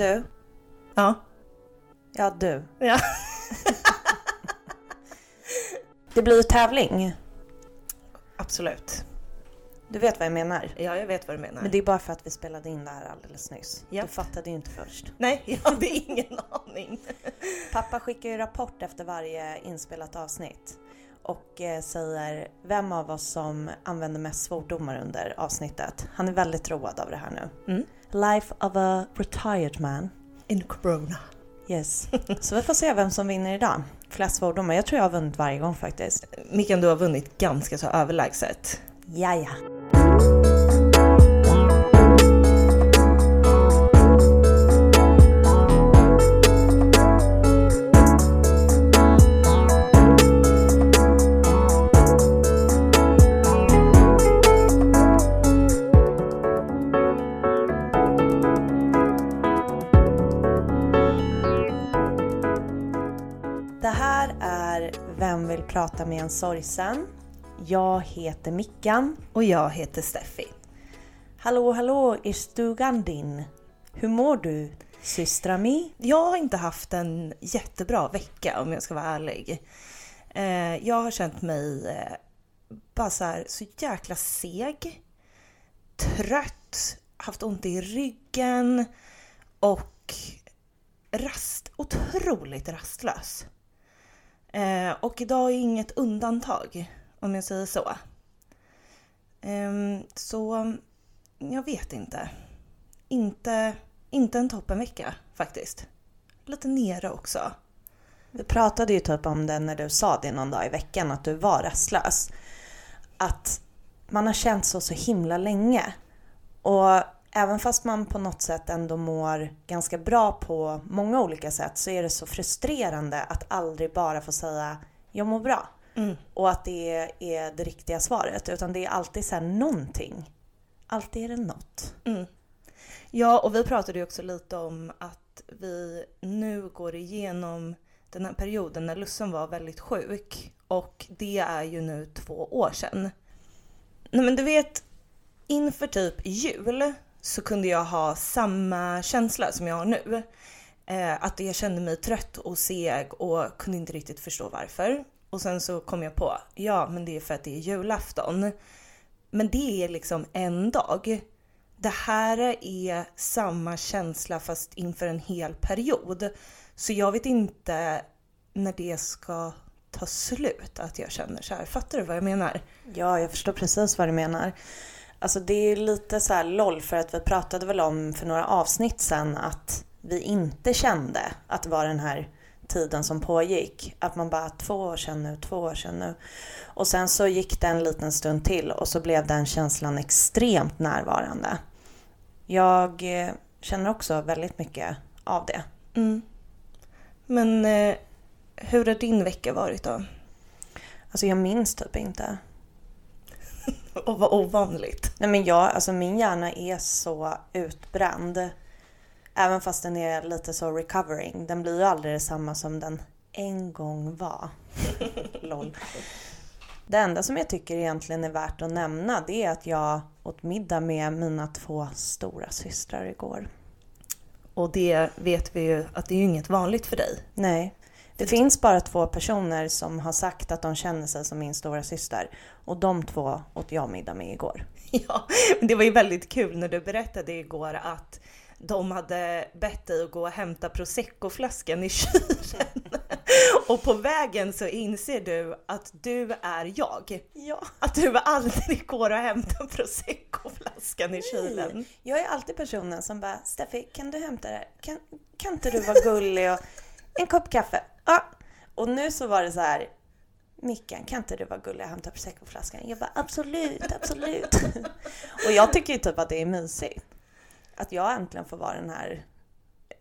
Du? Ja. Ja, du. Ja. Det blir ju tävling. Absolut. Du vet vad jag menar. Ja, jag vet vad du menar. Men det är bara för att vi spelade in det här alldeles nyss. Ja. Du fattade ju inte först. Nej, jag hade ingen aning. Pappa skickar ju rapport efter varje inspelat avsnitt och eh, säger vem av oss som använder mest svordomar under avsnittet. Han är väldigt road av det här nu. Mm. Life of a retired man. In corona. Yes. Så vi får se vem som vinner idag. Flest svordomar. Jag tror jag har vunnit varje gång faktiskt. Mickan, du har vunnit ganska så överlägset. Jaja. Prata med en sorgsen? Jag heter Mickan. Och jag heter Steffi. Hallå hallå i stugan din. Hur mår du systra mi? Jag har inte haft en jättebra vecka om jag ska vara ärlig. Eh, jag har känt mig eh, bara så, här, så jäkla seg, trött, haft ont i ryggen och rast, otroligt rastlös. Eh, och idag är inget undantag, om jag säger så. Eh, så jag vet inte. Inte, inte en toppenvecka faktiskt. Lite nere också. Vi pratade ju typ om det när du sa det någon dag i veckan att du var rastlös. Att man har känt så så himla länge. Och även fast man på något sätt ändå mår ganska bra på många olika sätt så är det så frustrerande att aldrig bara få säga jag mår bra. Mm. Och att det är det riktiga svaret. Utan det är alltid så här någonting. Alltid är det något. Mm. Ja, och vi pratade ju också lite om att vi nu går igenom den här perioden när Lussen var väldigt sjuk. Och det är ju nu två år sedan. Nej men du vet, inför typ jul så kunde jag ha samma känsla som jag har nu. Eh, att jag kände mig trött och seg och kunde inte riktigt förstå varför. Och sen så kom jag på, ja men det är för att det är julafton. Men det är liksom en dag. Det här är samma känsla fast inför en hel period. Så jag vet inte när det ska ta slut att jag känner så här. Fattar du vad jag menar? Ja, jag förstår precis vad du menar. Alltså det är lite så här LOL för att vi pratade väl om för några avsnitt sen att vi inte kände att det var den här tiden som pågick. Att man bara två år sedan nu, två år sedan nu. Och sen så gick det en liten stund till och så blev den känslan extremt närvarande. Jag eh, känner också väldigt mycket av det. Mm. Men eh, hur har din vecka varit då? Alltså jag minns typ inte. Och vad ovanligt. Nej men jag, alltså min hjärna är så utbränd. Även fast den är lite så recovering. Den blir ju aldrig detsamma som den en gång var. LOL. Det enda som jag tycker egentligen är värt att nämna det är att jag åt middag med mina två stora systrar igår. Och det vet vi ju att det är ju inget vanligt för dig. Nej. Det finns bara två personer som har sagt att de känner sig som min stora syster och de två åt jag middag med igår. Ja, men det var ju väldigt kul när du berättade igår att de hade bett dig att gå och hämta proseccoflaskan i kylen. Och på vägen så inser du att du är jag. Ja. Att du aldrig går och hämtar proseccoflaskan i kylen. Jag är alltid personen som bara Steffi, kan du hämta det? Kan, kan inte du vara gullig och en kopp kaffe? Ja. Och nu så var det så här Mickan, kan inte du vara gullig och hämta proseccoflaskan? Jag bara absolut, absolut. och jag tycker ju typ att det är mysigt. Att jag äntligen får vara den här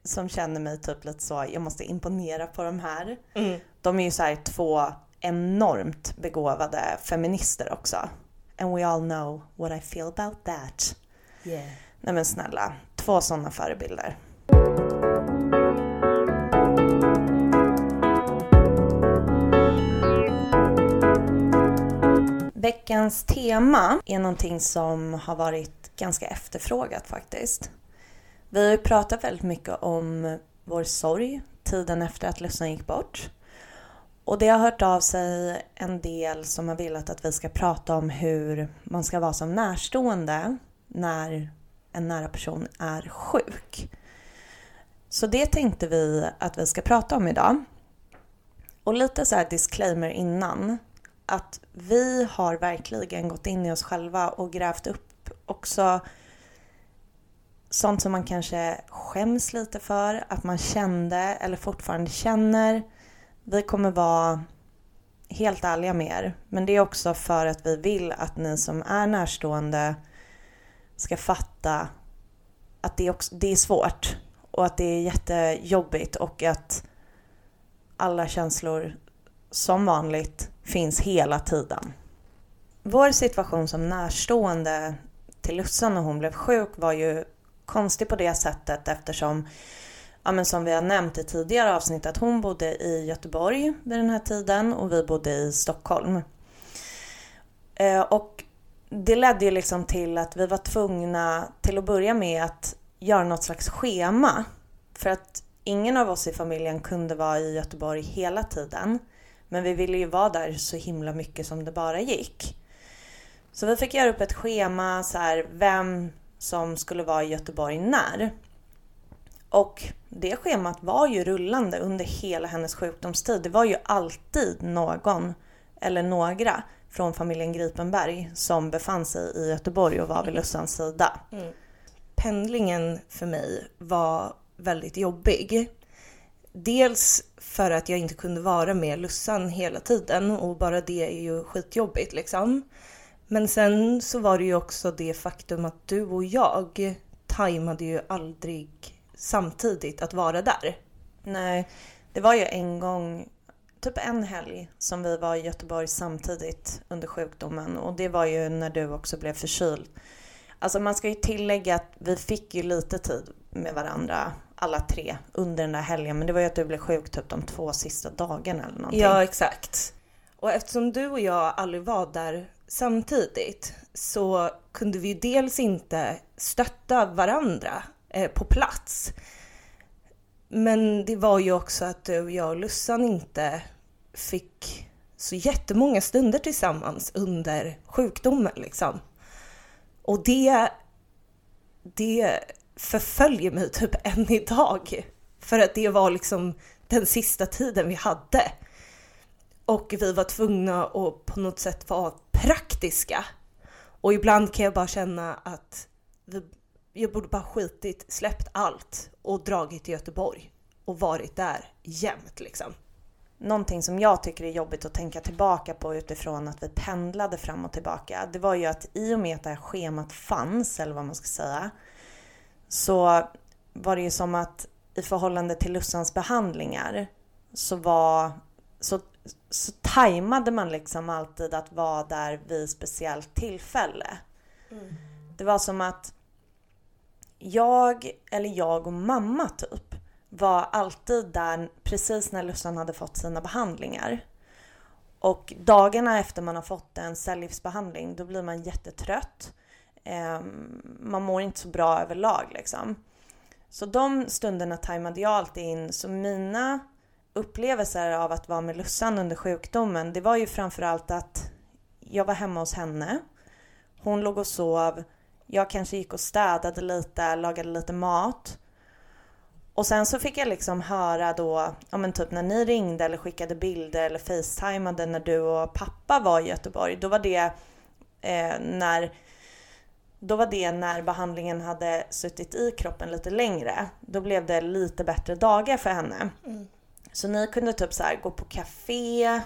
som känner mig typ lite så, jag måste imponera på de här. Mm. De är ju så här två enormt begåvade feminister också. And we all know what I feel about that. Yeah. Nej men snälla, två sådana förebilder. Veckans tema är någonting som har varit ganska efterfrågat faktiskt. Vi har ju pratat väldigt mycket om vår sorg tiden efter att Lussan gick bort. Och det har hört av sig en del som har velat att vi ska prata om hur man ska vara som närstående när en nära person är sjuk. Så det tänkte vi att vi ska prata om idag. Och lite så här disclaimer innan. Att vi har verkligen gått in i oss själva och grävt upp också sånt som man kanske skäms lite för att man kände eller fortfarande känner. Vi kommer vara helt ärliga med er. Men det är också för att vi vill att ni som är närstående ska fatta att det, också, det är svårt och att det är jättejobbigt och att alla känslor som vanligt finns hela tiden. Vår situation som närstående till Lussan när hon blev sjuk var ju konstig på det sättet eftersom ja, men som vi har nämnt i tidigare avsnitt att hon bodde i Göteborg vid den här tiden och vi bodde i Stockholm. Eh, och det ledde ju liksom till att vi var tvungna till att börja med att göra något slags schema. För att ingen av oss i familjen kunde vara i Göteborg hela tiden. Men vi ville ju vara där så himla mycket som det bara gick. Så vi fick göra upp ett schema, så här, vem som skulle vara i Göteborg när. Och det schemat var ju rullande under hela hennes sjukdomstid. Det var ju alltid någon eller några från familjen Gripenberg som befann sig i Göteborg och var vid Lussans sida. Mm. Pendlingen för mig var väldigt jobbig. Dels för att jag inte kunde vara med Lussan hela tiden och bara det är ju skitjobbigt liksom. Men sen så var det ju också det faktum att du och jag tajmade ju aldrig samtidigt att vara där. Nej, det var ju en gång, typ en helg som vi var i Göteborg samtidigt under sjukdomen och det var ju när du också blev förkyld. Alltså man ska ju tillägga att vi fick ju lite tid med varandra alla tre under den där helgen men det var ju att du blev sjuk typ de två sista dagarna eller någonting. Ja exakt. Och eftersom du och jag aldrig var där samtidigt så kunde vi ju dels inte stötta varandra eh, på plats. Men det var ju också att du och jag och Lussan inte fick så jättemånga stunder tillsammans under sjukdomen liksom. Och det, det förföljer mig typ än idag. För att det var liksom den sista tiden vi hade. Och vi var tvungna att på något sätt vara praktiska. Och ibland kan jag bara känna att vi, jag borde bara skitit, släppt allt och dragit till Göteborg och varit där jämt liksom. Någonting som jag tycker är jobbigt att tänka tillbaka på utifrån att vi pendlade fram och tillbaka. Det var ju att i och med att det här schemat fanns, eller vad man ska säga, så var det ju som att i förhållande till Lussans behandlingar så var så, så tajmade man liksom alltid att vara där vid speciellt tillfälle. Mm. Det var som att jag, eller jag och mamma typ, var alltid där precis när Lussan hade fått sina behandlingar. Och dagarna efter man har fått en cellgiftsbehandling då blir man jättetrött. Eh, man mår inte så bra överlag liksom. Så de stunderna tajmade jag alltid in. Så mina upplevelser av att vara med Lussan under sjukdomen, det var ju framförallt att jag var hemma hos henne. Hon låg och sov. Jag kanske gick och städade lite, lagade lite mat. Och sen så fick jag liksom höra då, ja men typ när ni ringde eller skickade bilder eller facetimade när du och pappa var i Göteborg. Då var det eh, när då var det när behandlingen hade suttit i kroppen lite längre. Då blev det lite bättre dagar för henne. Mm. Så ni kunde typ så gå på café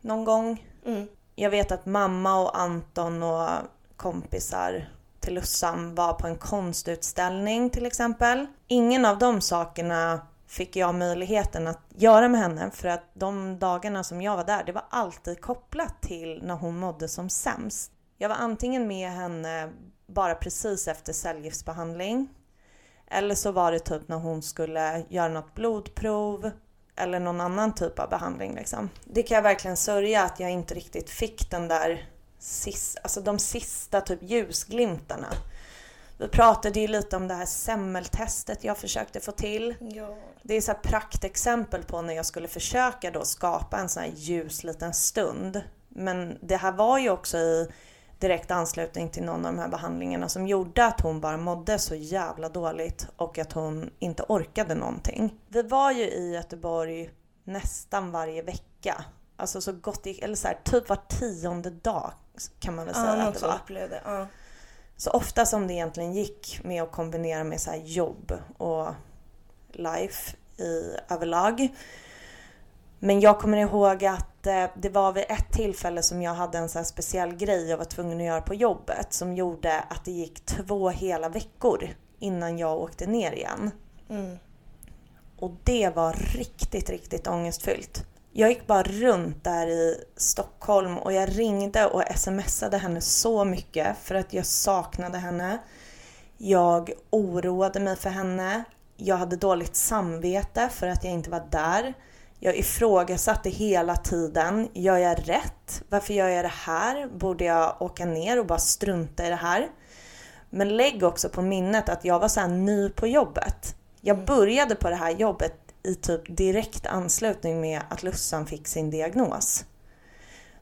någon gång. Mm. Jag vet att mamma och Anton och kompisar till Lussan var på en konstutställning till exempel. Ingen av de sakerna fick jag möjligheten att göra med henne för att de dagarna som jag var där, det var alltid kopplat till när hon mådde som sämst. Jag var antingen med henne bara precis efter cellgiftsbehandling eller så var det typ när hon skulle göra något blodprov eller någon annan typ av behandling. Liksom. Det kan jag verkligen sörja att jag inte riktigt fick den där sista, alltså de sista typ ljusglimtarna. Vi pratade ju lite om det här semmeltestet jag försökte få till. Ja. Det är så här praktexempel på när jag skulle försöka då skapa en sån här ljus liten stund. Men det här var ju också i direkt anslutning till någon av de här behandlingarna som gjorde att hon bara mådde så jävla dåligt och att hon inte orkade någonting. Vi var ju i Göteborg nästan varje vecka. Alltså så gott det eller så här, typ var tionde dag kan man väl säga Ja, att det var. upplevde. Ja. Så ofta som det egentligen gick med att kombinera med så här jobb och life i överlag. Men jag kommer ihåg att eh, det var vid ett tillfälle som jag hade en så speciell grej jag var tvungen att göra på jobbet som gjorde att det gick två hela veckor innan jag åkte ner igen. Mm. Och det var riktigt, riktigt ångestfyllt. Jag gick bara runt där i Stockholm och jag ringde och smsade henne så mycket för att jag saknade henne. Jag oroade mig för henne. Jag hade dåligt samvete för att jag inte var där. Jag ifrågasatte hela tiden. Gör jag rätt? Varför gör jag det här? Borde jag åka ner och bara strunta i det här? Men lägg också på minnet att jag var så ny på jobbet. Jag började på det här jobbet i typ direkt anslutning med att Lussan fick sin diagnos.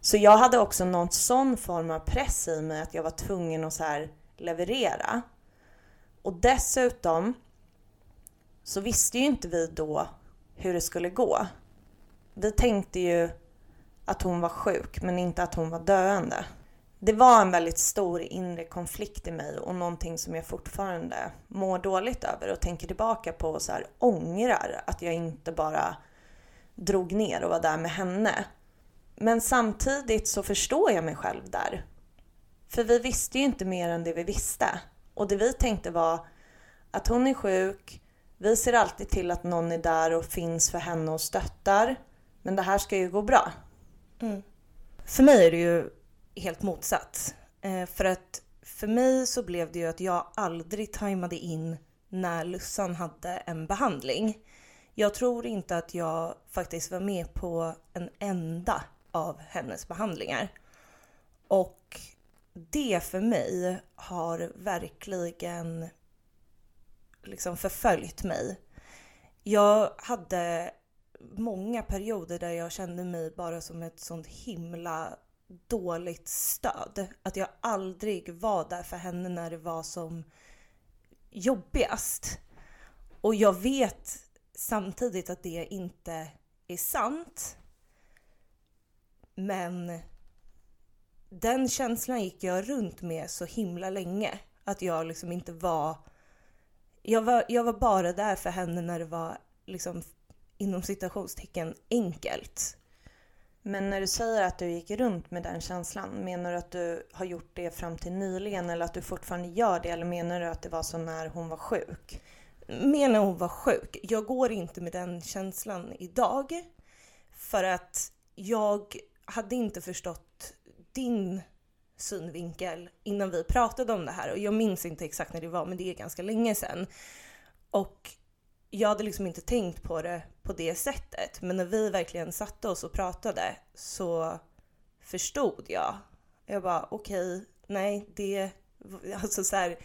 Så jag hade också någon sån form av press i mig att jag var tvungen att så här leverera. Och dessutom så visste ju inte vi då hur det skulle gå. Vi tänkte ju att hon var sjuk men inte att hon var döende. Det var en väldigt stor inre konflikt i mig och någonting som jag fortfarande mår dåligt över och tänker tillbaka på och så här ångrar att jag inte bara drog ner och var där med henne. Men samtidigt så förstår jag mig själv där. För vi visste ju inte mer än det vi visste. Och det vi tänkte var att hon är sjuk, vi ser alltid till att någon är där och finns för henne och stöttar. Men det här ska ju gå bra. För mig är det ju helt motsatt. Eh, för att för mig så blev det ju att jag aldrig tajmade in när Lussan hade en behandling. Jag tror inte att jag faktiskt var med på en enda av hennes behandlingar. Och det för mig har verkligen liksom förföljt mig. Jag hade många perioder där jag kände mig bara som ett sånt himla dåligt stöd. Att jag aldrig var där för henne när det var som jobbigast. Och jag vet samtidigt att det inte är sant. Men den känslan gick jag runt med så himla länge. Att jag liksom inte var... Jag var, jag var bara där för henne när det var liksom inom citationstecken enkelt. Men när du säger att du gick runt med den känslan, menar du att du har gjort det fram till nyligen eller att du fortfarande gör det? Eller menar du att det var så när hon var sjuk? Mer när hon var sjuk. Jag går inte med den känslan idag. För att jag hade inte förstått din synvinkel innan vi pratade om det här. Och jag minns inte exakt när det var, men det är ganska länge sedan. Och jag hade liksom inte tänkt på det på det sättet. Men när vi verkligen satte oss och pratade så förstod jag. Jag bara okej, nej det, alltså så här,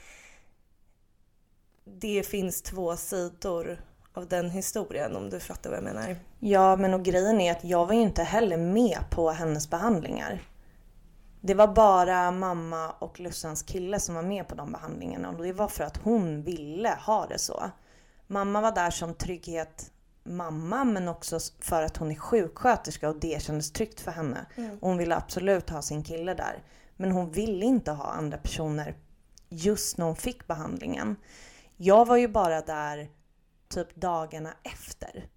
Det finns två sidor av den historien om du fattar vad jag menar. Ja, men och grejen är att jag var ju inte heller med på hennes behandlingar. Det var bara mamma och Lussans kille som var med på de behandlingarna och det var för att hon ville ha det så. Mamma var där som trygghet mamma men också för att hon är sjuksköterska och det kändes tryggt för henne. Och hon ville absolut ha sin kille där. Men hon ville inte ha andra personer just när hon fick behandlingen. Jag var ju bara där typ dagarna efter.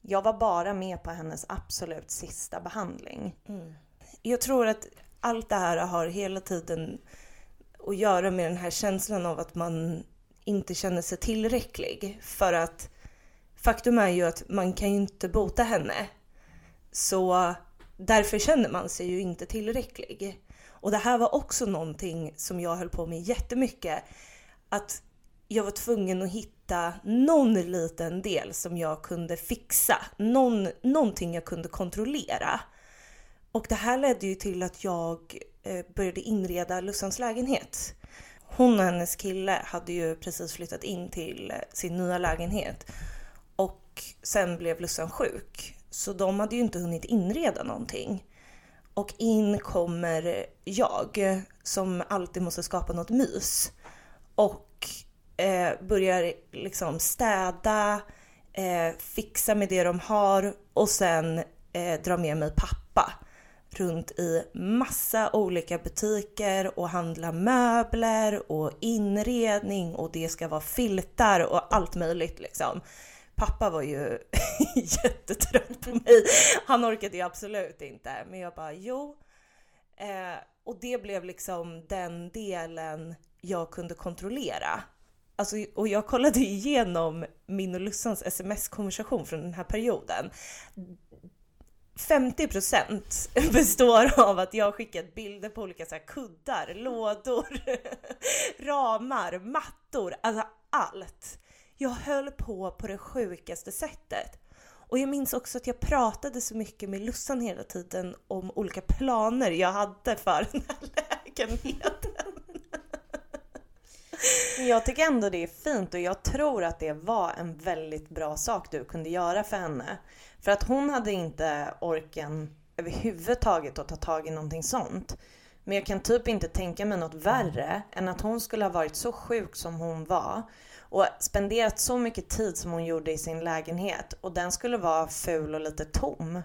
Jag var bara med på hennes absolut sista behandling. Jag tror att allt det här har hela tiden att göra med den här känslan av att man inte känner sig tillräcklig. För att faktum är ju att man kan ju inte bota henne. Så därför känner man sig ju inte tillräcklig. Och det här var också någonting som jag höll på med jättemycket. Att jag var tvungen att hitta någon liten del som jag kunde fixa. Någon, någonting jag kunde kontrollera. Och det här ledde ju till att jag eh, började inreda Lussans lägenhet hon och hennes kille hade ju precis flyttat in till sin nya lägenhet och sen blev Lussan sjuk. Så de hade ju inte hunnit inreda någonting. Och in kommer jag som alltid måste skapa något mys. Och eh, börjar liksom städa, eh, fixa med det de har och sen eh, dra med mig pappa runt i massa olika butiker och handla möbler och inredning och det ska vara filtar och allt möjligt liksom. Pappa var ju jättetrött på mig. Han orkade ju absolut inte. Men jag bara jo. Eh, och det blev liksom den delen jag kunde kontrollera. Alltså, och jag kollade igenom min och Lussans sms-konversation från den här perioden. 50% består av att jag skickat bilder på olika så kuddar, lådor, ramar, mattor, alltså allt. Jag höll på på det sjukaste sättet. Och jag minns också att jag pratade så mycket med Lussan hela tiden om olika planer jag hade för den här lägenheten. Jag tycker ändå det är fint och jag tror att det var en väldigt bra sak du kunde göra för henne. För att hon hade inte orken överhuvudtaget att ta tag i någonting sånt. Men jag kan typ inte tänka mig något värre än att hon skulle ha varit så sjuk som hon var och spenderat så mycket tid som hon gjorde i sin lägenhet och den skulle vara ful och lite tom.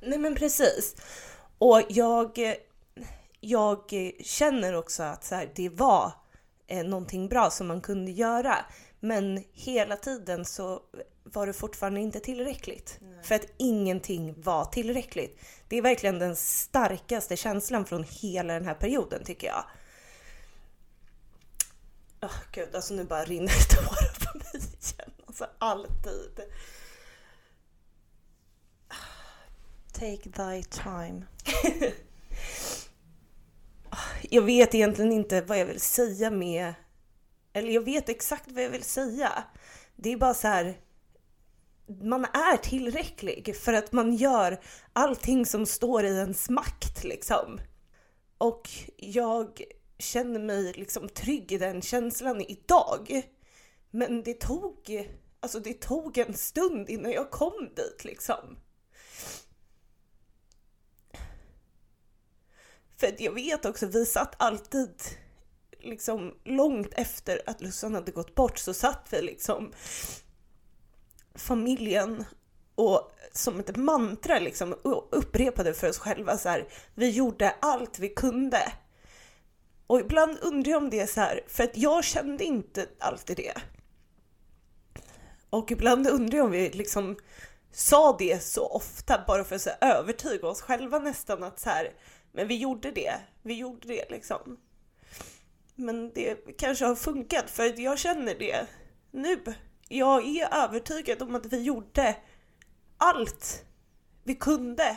Nej men precis. Och jag, jag känner också att så här, det var eh, någonting bra som man kunde göra. Men hela tiden så var det fortfarande inte tillräckligt. Nej. För att ingenting var tillräckligt. Det är verkligen den starkaste känslan från hela den här perioden tycker jag. Oh, gud, alltså nu bara rinner tårar på mig igen. Alltså alltid. Take thy time. jag vet egentligen inte vad jag vill säga med... Eller jag vet exakt vad jag vill säga. Det är bara så här... Man är tillräcklig för att man gör allting som står i ens makt liksom. Och jag känner mig liksom trygg i den känslan idag. Men det tog, alltså det tog en stund innan jag kom dit liksom. För jag vet också, vi satt alltid liksom långt efter att Lussan hade gått bort så satt vi liksom familjen och som ett mantra liksom upprepade för oss själva så här. Vi gjorde allt vi kunde. Och ibland undrar jag om det är så här, för att jag kände inte alltid det. Och ibland undrar jag om vi liksom sa det så ofta bara för att så övertyga oss själva nästan att så här, men vi gjorde det, vi gjorde det liksom. Men det kanske har funkat för jag känner det nu. Jag är övertygad om att vi gjorde allt vi kunde.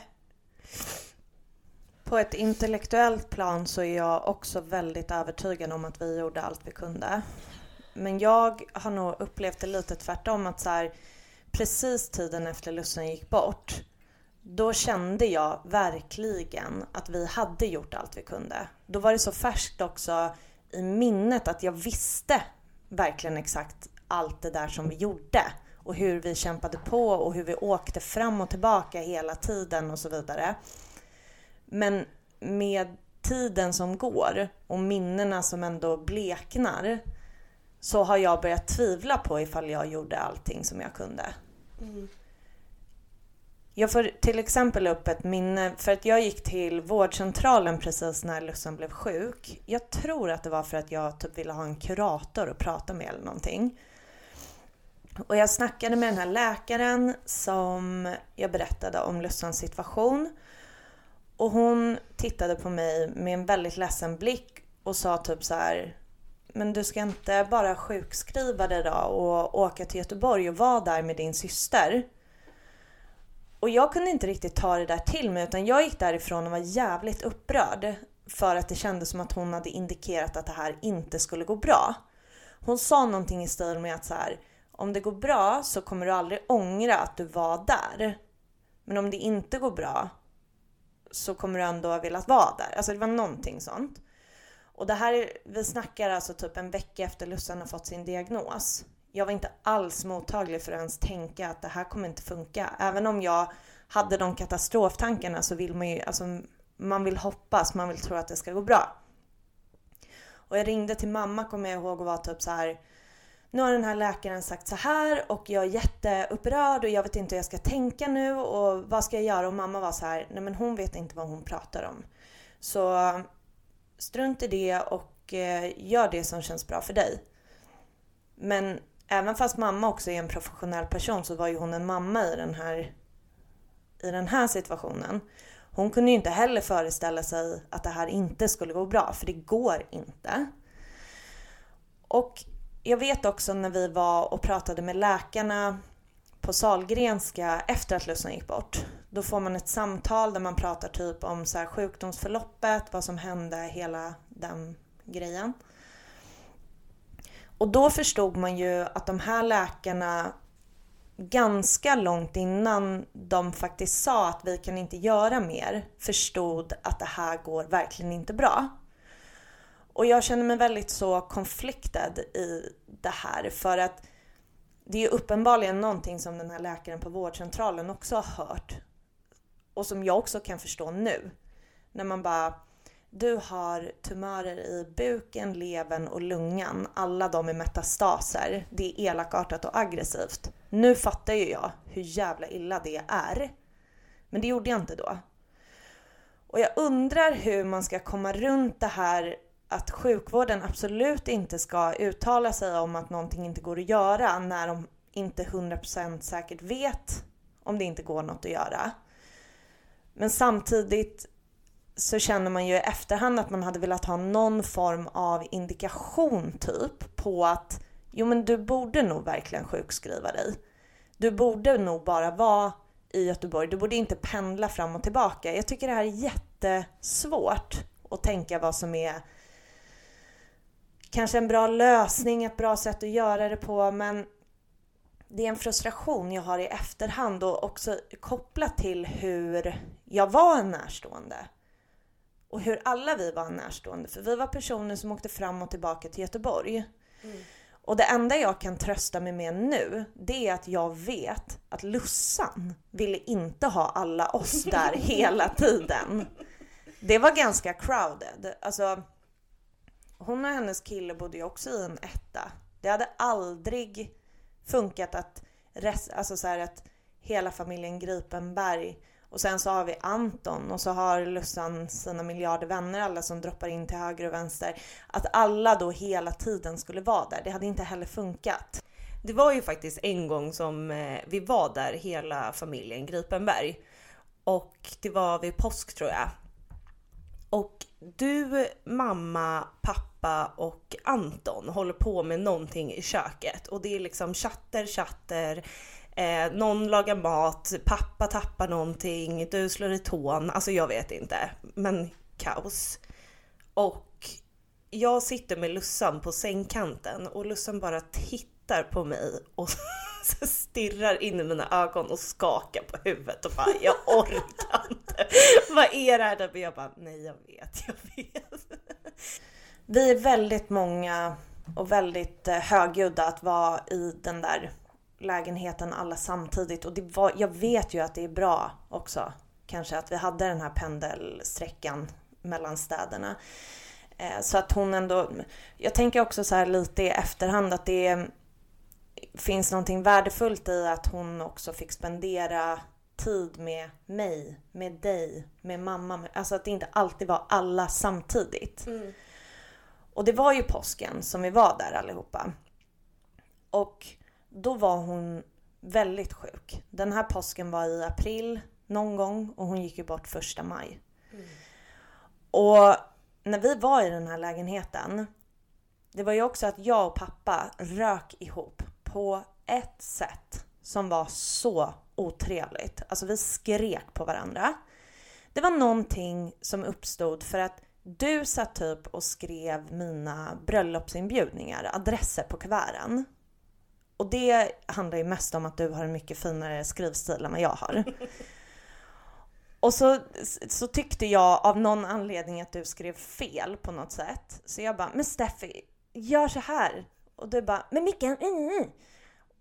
På ett intellektuellt plan så är jag också väldigt övertygad om att vi gjorde allt vi kunde. Men jag har nog upplevt det lite tvärtom att så här, precis tiden efter Lussan gick bort då kände jag verkligen att vi hade gjort allt vi kunde. Då var det så färskt också i minnet att jag visste verkligen exakt allt det där som vi gjorde och hur vi kämpade på och hur vi åkte fram och tillbaka hela tiden och så vidare. Men med tiden som går och minnena som ändå bleknar så har jag börjat tvivla på ifall jag gjorde allting som jag kunde. Mm. Jag får till exempel upp ett minne för att jag gick till vårdcentralen precis när Lussan blev sjuk. Jag tror att det var för att jag typ ville ha en kurator att prata med eller någonting. Och jag snackade med den här läkaren som jag berättade om Lussans situation. Och hon tittade på mig med en väldigt ledsen blick och sa typ så här men du ska inte bara sjukskriva dig då och åka till Göteborg och vara där med din syster. Och jag kunde inte riktigt ta det där till mig utan jag gick därifrån och var jävligt upprörd för att det kändes som att hon hade indikerat att det här inte skulle gå bra. Hon sa någonting i stil med att så här, om det går bra så kommer du aldrig ångra att du var där. Men om det inte går bra så kommer du ändå ha velat vara där. Alltså det var någonting sånt. Och det här, vi snackar alltså typ en vecka efter Lussan har fått sin diagnos. Jag var inte alls mottaglig för att ens tänka att det här kommer inte funka. Även om jag hade de katastroftankarna så vill man ju, alltså man vill hoppas, man vill tro att det ska gå bra. Och jag ringde till mamma kommer jag ihåg och var typ så här. Nu har den här läkaren sagt så här och jag är jätteupprörd och jag vet inte hur jag ska tänka nu och vad ska jag göra? Och mamma var så här, nej men hon vet inte vad hon pratar om. Så strunt i det och eh, gör det som känns bra för dig. Men även fast mamma också är en professionell person så var ju hon en mamma i den här, i den här situationen. Hon kunde ju inte heller föreställa sig att det här inte skulle gå bra, för det går inte. Och jag vet också när vi var och pratade med läkarna på Salgrenska efter att Lussan gick bort. Då får man ett samtal där man pratar typ om så här sjukdomsförloppet, vad som hände, hela den grejen. Och då förstod man ju att de här läkarna ganska långt innan de faktiskt sa att vi kan inte göra mer förstod att det här går verkligen inte bra. Och jag känner mig väldigt så konfliktad i det här för att det är ju uppenbarligen någonting som den här läkaren på vårdcentralen också har hört och som jag också kan förstå nu. När man bara du har tumörer i buken, levern och lungan. Alla de är metastaser. Det är elakartat och aggressivt. Nu fattar ju jag hur jävla illa det är. Men det gjorde jag inte då. Och jag undrar hur man ska komma runt det här att sjukvården absolut inte ska uttala sig om att någonting inte går att göra när de inte 100% säkert vet om det inte går något att göra. Men samtidigt så känner man ju i efterhand att man hade velat ha någon form av indikation typ på att jo men du borde nog verkligen sjukskriva dig. Du borde nog bara vara i Göteborg. Du borde inte pendla fram och tillbaka. Jag tycker det här är jättesvårt att tänka vad som är kanske en bra lösning, ett bra sätt att göra det på men det är en frustration jag har i efterhand och också kopplat till hur jag var en närstående och hur alla vi var närstående. För vi var personer som åkte fram och tillbaka till Göteborg. Mm. Och det enda jag kan trösta mig med nu, det är att jag vet att Lussan ville inte ha alla oss där hela tiden. Det var ganska crowded. Alltså, hon och hennes kille bodde ju också i en etta. Det hade aldrig funkat att, rest, alltså så att hela familjen Gripenberg och sen så har vi Anton och så har Lussan sina miljarder vänner, alla som droppar in till höger och vänster. Att alla då hela tiden skulle vara där, det hade inte heller funkat. Det var ju faktiskt en gång som eh, vi var där hela familjen Gripenberg. Och det var vid påsk tror jag. Och du, mamma, pappa och Anton håller på med någonting i köket och det är liksom chatter, chatter. Eh, någon lagar mat, pappa tappar någonting, du slår i tån. Alltså jag vet inte. Men kaos. Och jag sitter med Lussan på sängkanten och Lussan bara tittar på mig och stirrar in i mina ögon och skakar på huvudet och bara jag orkar inte. Vad är det här? jag bara nej jag vet, jag vet. Vi är väldigt många och väldigt eh, högljudda att vara i den där lägenheten alla samtidigt och det var, jag vet ju att det är bra också. Kanske att vi hade den här pendelsträckan mellan städerna. Eh, så att hon ändå, jag tänker också så här lite i efterhand att det finns någonting värdefullt i att hon också fick spendera tid med mig, med dig, med mamma. Alltså att det inte alltid var alla samtidigt. Mm. Och det var ju påsken som vi var där allihopa. Och då var hon väldigt sjuk. Den här påsken var i april någon gång och hon gick ju bort första maj. Mm. Och när vi var i den här lägenheten, det var ju också att jag och pappa rök ihop på ett sätt som var så otrevligt. Alltså vi skrek på varandra. Det var någonting som uppstod för att du satt typ och skrev mina bröllopsinbjudningar, adresser på kuverten. Och det handlar ju mest om att du har en mycket finare skrivstil än vad jag har. Och så, så tyckte jag av någon anledning att du skrev fel på något sätt. Så jag bara, men Steffi, gör så här. Och du bara, men Mickan, mm, mm.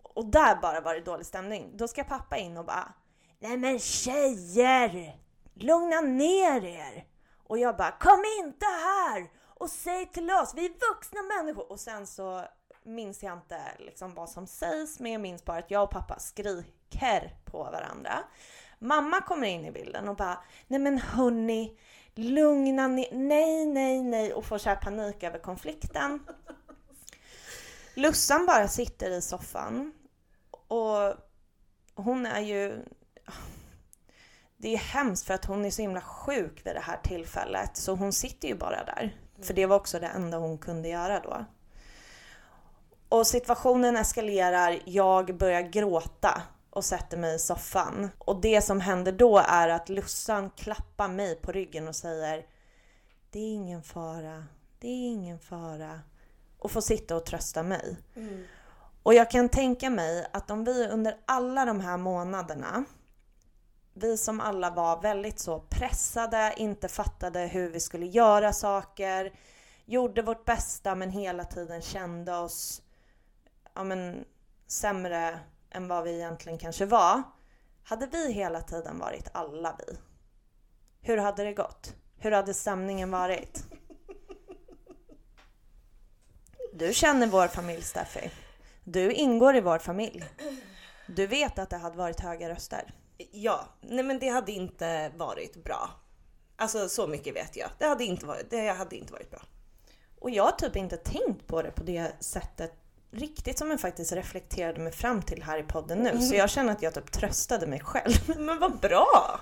Och där bara var det dålig stämning. Då ska pappa in och bara, nej men tjejer, lugna ner er. Och jag bara, kom inte här och säg till oss, vi är vuxna människor. Och sen så minns jag inte liksom vad som sägs, men jag minns bara att jag och pappa skriker på varandra. Mamma kommer in i bilden och bara, nej men hörni, lugna ner, nej, nej, nej och får så här panik över konflikten. Lussan bara sitter i soffan och hon är ju... Det är hemskt för att hon är så himla sjuk vid det här tillfället så hon sitter ju bara där. För det var också det enda hon kunde göra då. Och situationen eskalerar, jag börjar gråta och sätter mig i soffan. Och det som händer då är att Lussan klappar mig på ryggen och säger Det är ingen fara, det är ingen fara. Och får sitta och trösta mig. Mm. Och jag kan tänka mig att om vi under alla de här månaderna vi som alla var väldigt så pressade, inte fattade hur vi skulle göra saker, gjorde vårt bästa men hela tiden kände oss ja, men, sämre än vad vi egentligen kanske var. Hade vi hela tiden varit alla vi? Hur hade det gått? Hur hade stämningen varit? Du känner vår familj Steffi. Du ingår i vår familj. Du vet att det hade varit höga röster. Ja, nej men det hade inte varit bra. Alltså så mycket vet jag. Det hade inte varit, det hade inte varit bra. Och jag har typ inte tänkt på det på det sättet riktigt som jag faktiskt reflekterade mig fram till här i podden nu. Så jag känner att jag typ tröstade mig själv. Men vad bra!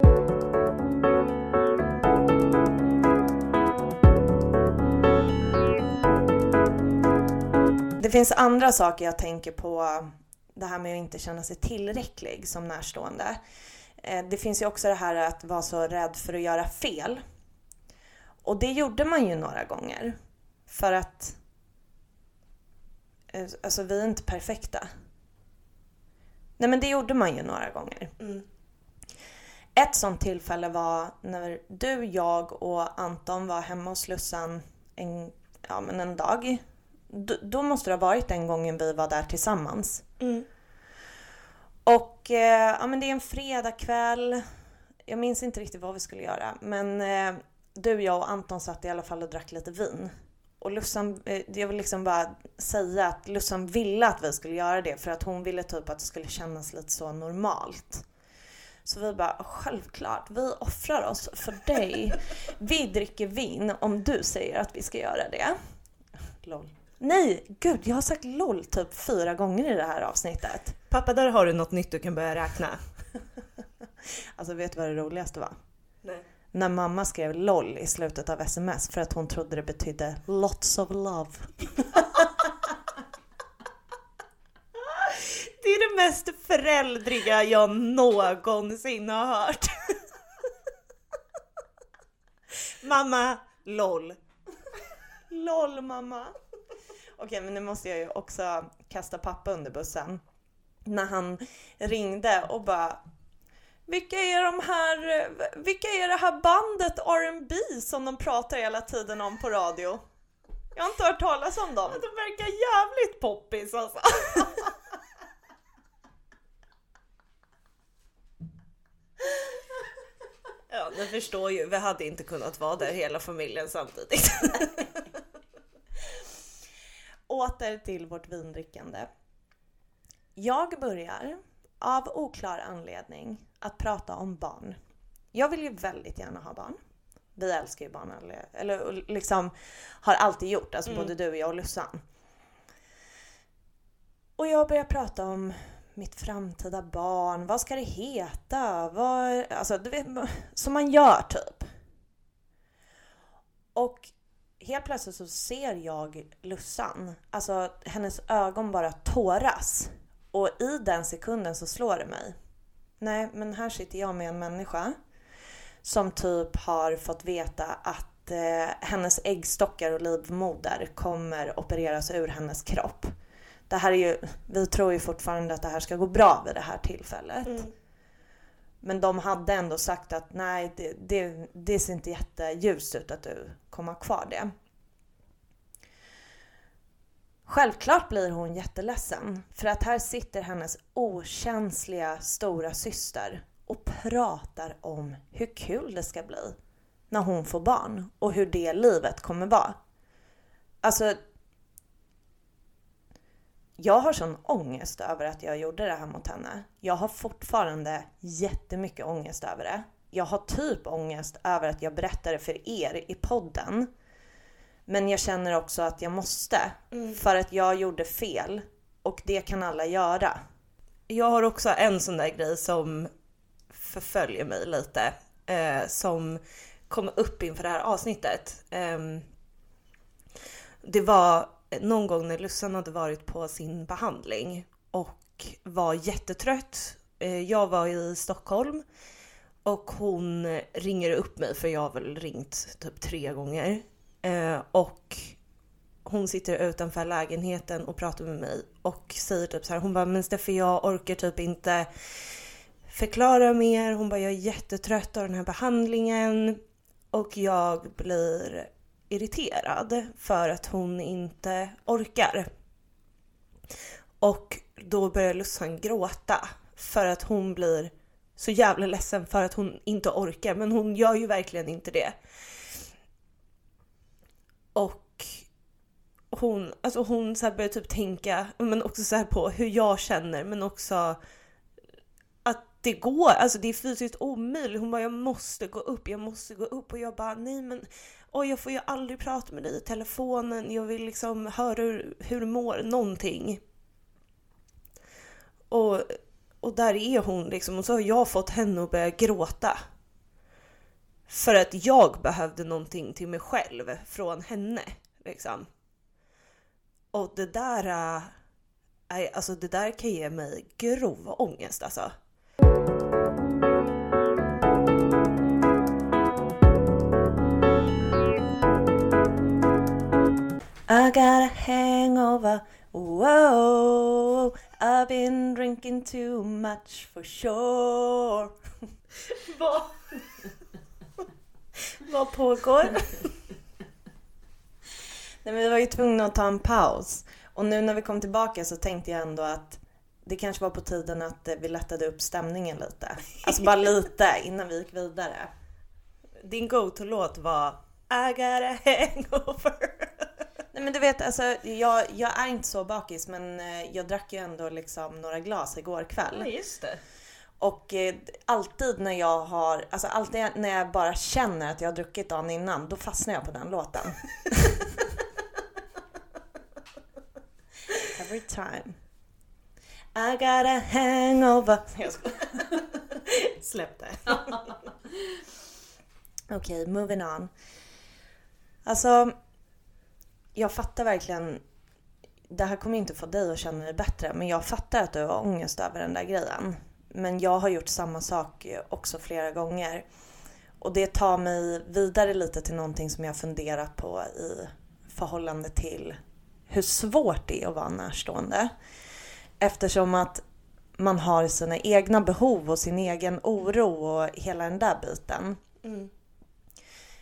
Det finns andra saker jag tänker på det här med att inte känna sig tillräcklig som närstående. Eh, det finns ju också det här att vara så rädd för att göra fel. Och det gjorde man ju några gånger. För att Alltså vi är inte perfekta. Nej men det gjorde man ju några gånger. Mm. Ett sånt tillfälle var när du, jag och Anton var hemma hos Lussan en, ja, men en dag då, då, måste det ha varit den gången vi var där tillsammans. Mm. Och eh, ja, men det är en fredagkväll. Jag minns inte riktigt vad vi skulle göra. Men eh, du, jag och Anton satt i alla fall och drack lite vin. Och Lussan, eh, jag vill liksom bara säga att Lussan ville att vi skulle göra det för att hon ville typ att det skulle kännas lite så normalt. Så vi bara, självklart, vi offrar oss för dig. Vi dricker vin om du säger att vi ska göra det. Lol. Nej, gud, jag har sagt LOL typ fyra gånger i det här avsnittet. Pappa, där har du något nytt du kan börja räkna. alltså, vet du vad det roligaste var? När mamma skrev LOL i slutet av sms för att hon trodde det betydde lots of love. det är det mest föräldriga jag någonsin har hört. mamma, LOL. LOL mamma. Okej, men nu måste jag ju också kasta pappa under bussen. När han ringde och bara vilka är de här, vilka är det här bandet R&B som de pratar hela tiden om på radio? Jag har inte hört talas om dem. De verkar jävligt poppis alltså. Ja, ni förstår ju, vi hade inte kunnat vara där hela familjen samtidigt. åter till vårt vindrickande. Jag börjar, av oklar anledning, att prata om barn. Jag vill ju väldigt gärna ha barn. Vi älskar ju barn, eller, eller liksom har alltid gjort, alltså mm. både du, och jag och Lussan. Och jag börjar prata om mitt framtida barn, vad ska det heta? Vad, alltså, du vet, som man gör typ. Och helt plötsligt så ser jag Lussan. Alltså hennes ögon bara tåras. Och i den sekunden så slår det mig. Nej, men här sitter jag med en människa som typ har fått veta att eh, hennes äggstockar och livmoder kommer opereras ur hennes kropp. Det här är ju, vi tror ju fortfarande att det här ska gå bra vid det här tillfället. Mm. Men de hade ändå sagt att nej, det, det, det ser inte jätteljust ut att du kommer ha kvar det. Självklart blir hon jätteledsen för att här sitter hennes okänsliga stora syster och pratar om hur kul det ska bli när hon får barn och hur det livet kommer vara. Alltså, jag har sån ångest över att jag gjorde det här mot henne. Jag har fortfarande jättemycket ångest över det. Jag har typ ångest över att jag berättade för er i podden. Men jag känner också att jag måste. Mm. För att jag gjorde fel. Och det kan alla göra. Jag har också en sån där grej som förföljer mig lite. Eh, som kom upp inför det här avsnittet. Eh, det var någon gång när Lussan hade varit på sin behandling och var jättetrött. Eh, jag var i Stockholm och hon ringer upp mig för jag har väl ringt typ tre gånger. Eh, och hon sitter utanför lägenheten och pratar med mig och säger typ så här, hon bara men Steffi jag orkar typ inte förklara mer. Hon bara jag är jättetrött av den här behandlingen och jag blir irriterad för att hon inte orkar. Och då börjar Lussan gråta för att hon blir så jävla ledsen för att hon inte orkar. Men hon gör ju verkligen inte det. Och hon, alltså hon så började typ tänka, men också så på hur jag känner men också att det går, alltså det är fysiskt omöjligt. Hon bara jag måste gå upp, jag måste gå upp och jag bara nej men oj jag får ju aldrig prata med dig i telefonen, jag vill liksom höra hur, hur du mår, någonting. Och, och där är hon liksom och så har jag fått henne att börja gråta. För att jag behövde någonting till mig själv från henne. Liksom. Och det där, äh, alltså det där kan ge mig grov ångest alltså. I got a hangover. Whoa, I've been drinking too much for sure. Vad? Pågår? Nej, men vi var ju tvungna att ta en paus. Och nu när vi kom tillbaka så tänkte jag ändå att det kanske var på tiden att vi lättade upp stämningen lite. Alltså bara lite innan vi gick vidare. Din go-to-låt var I got a hangover. Nej men du vet, alltså, jag, jag är inte så bakis men eh, jag drack ju ändå liksom några glas igår kväll. Ja, just det. Och eh, alltid när jag har, alltså alltid när jag bara känner att jag har druckit dagen innan, då fastnar jag på den låten. Every time. I got a hangover. Jag. Släpp det. Okej, okay, moving on. Alltså, jag fattar verkligen det här kommer inte få dig att känna dig bättre men jag fattar att du har ångest över den där grejen. Men jag har gjort samma sak också flera gånger. Och det tar mig vidare lite till någonting som jag funderat på i förhållande till hur svårt det är att vara närstående. Eftersom att man har sina egna behov och sin egen oro och hela den där biten. Mm.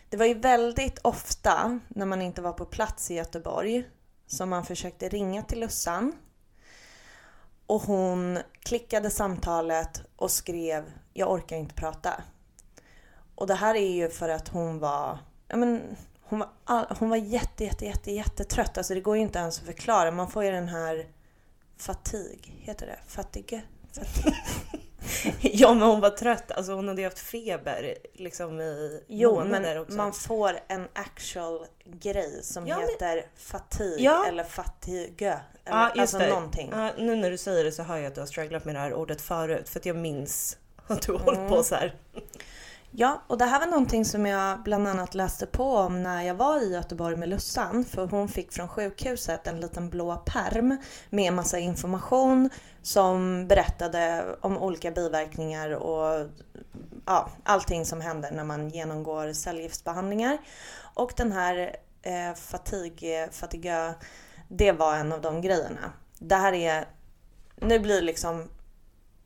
Det var ju väldigt ofta när man inte var på plats i Göteborg som man försökte ringa till Lussan. Och hon klickade samtalet och skrev “Jag orkar inte prata”. Och det här är ju för att hon var, ja men, hon var, hon var jätte, jätte, jätte, jättetrött. Alltså det går ju inte ens att förklara. Man får ju den här fatig, heter det? Fatigue? Fatig. ja men hon var trött, alltså hon hade ju haft feber liksom i jo, månader men också. man får en actual grej som ja, heter men... fatig ja. eller fatigue. Eller, ja, just alltså det. någonting. Ja, nu när du säger det så hör jag att du har strugglat med det här ordet förut för att jag minns att du har mm. hållit på så här. Ja, och det här var någonting som jag bland annat läste på om när jag var i Göteborg med Lussan. För hon fick från sjukhuset en liten blå perm med massa information som berättade om olika biverkningar och ja, allting som händer när man genomgår cellgiftsbehandlingar. Och den här eh, fatigue, fatigue, det var en av de grejerna. Det här är, nu blir liksom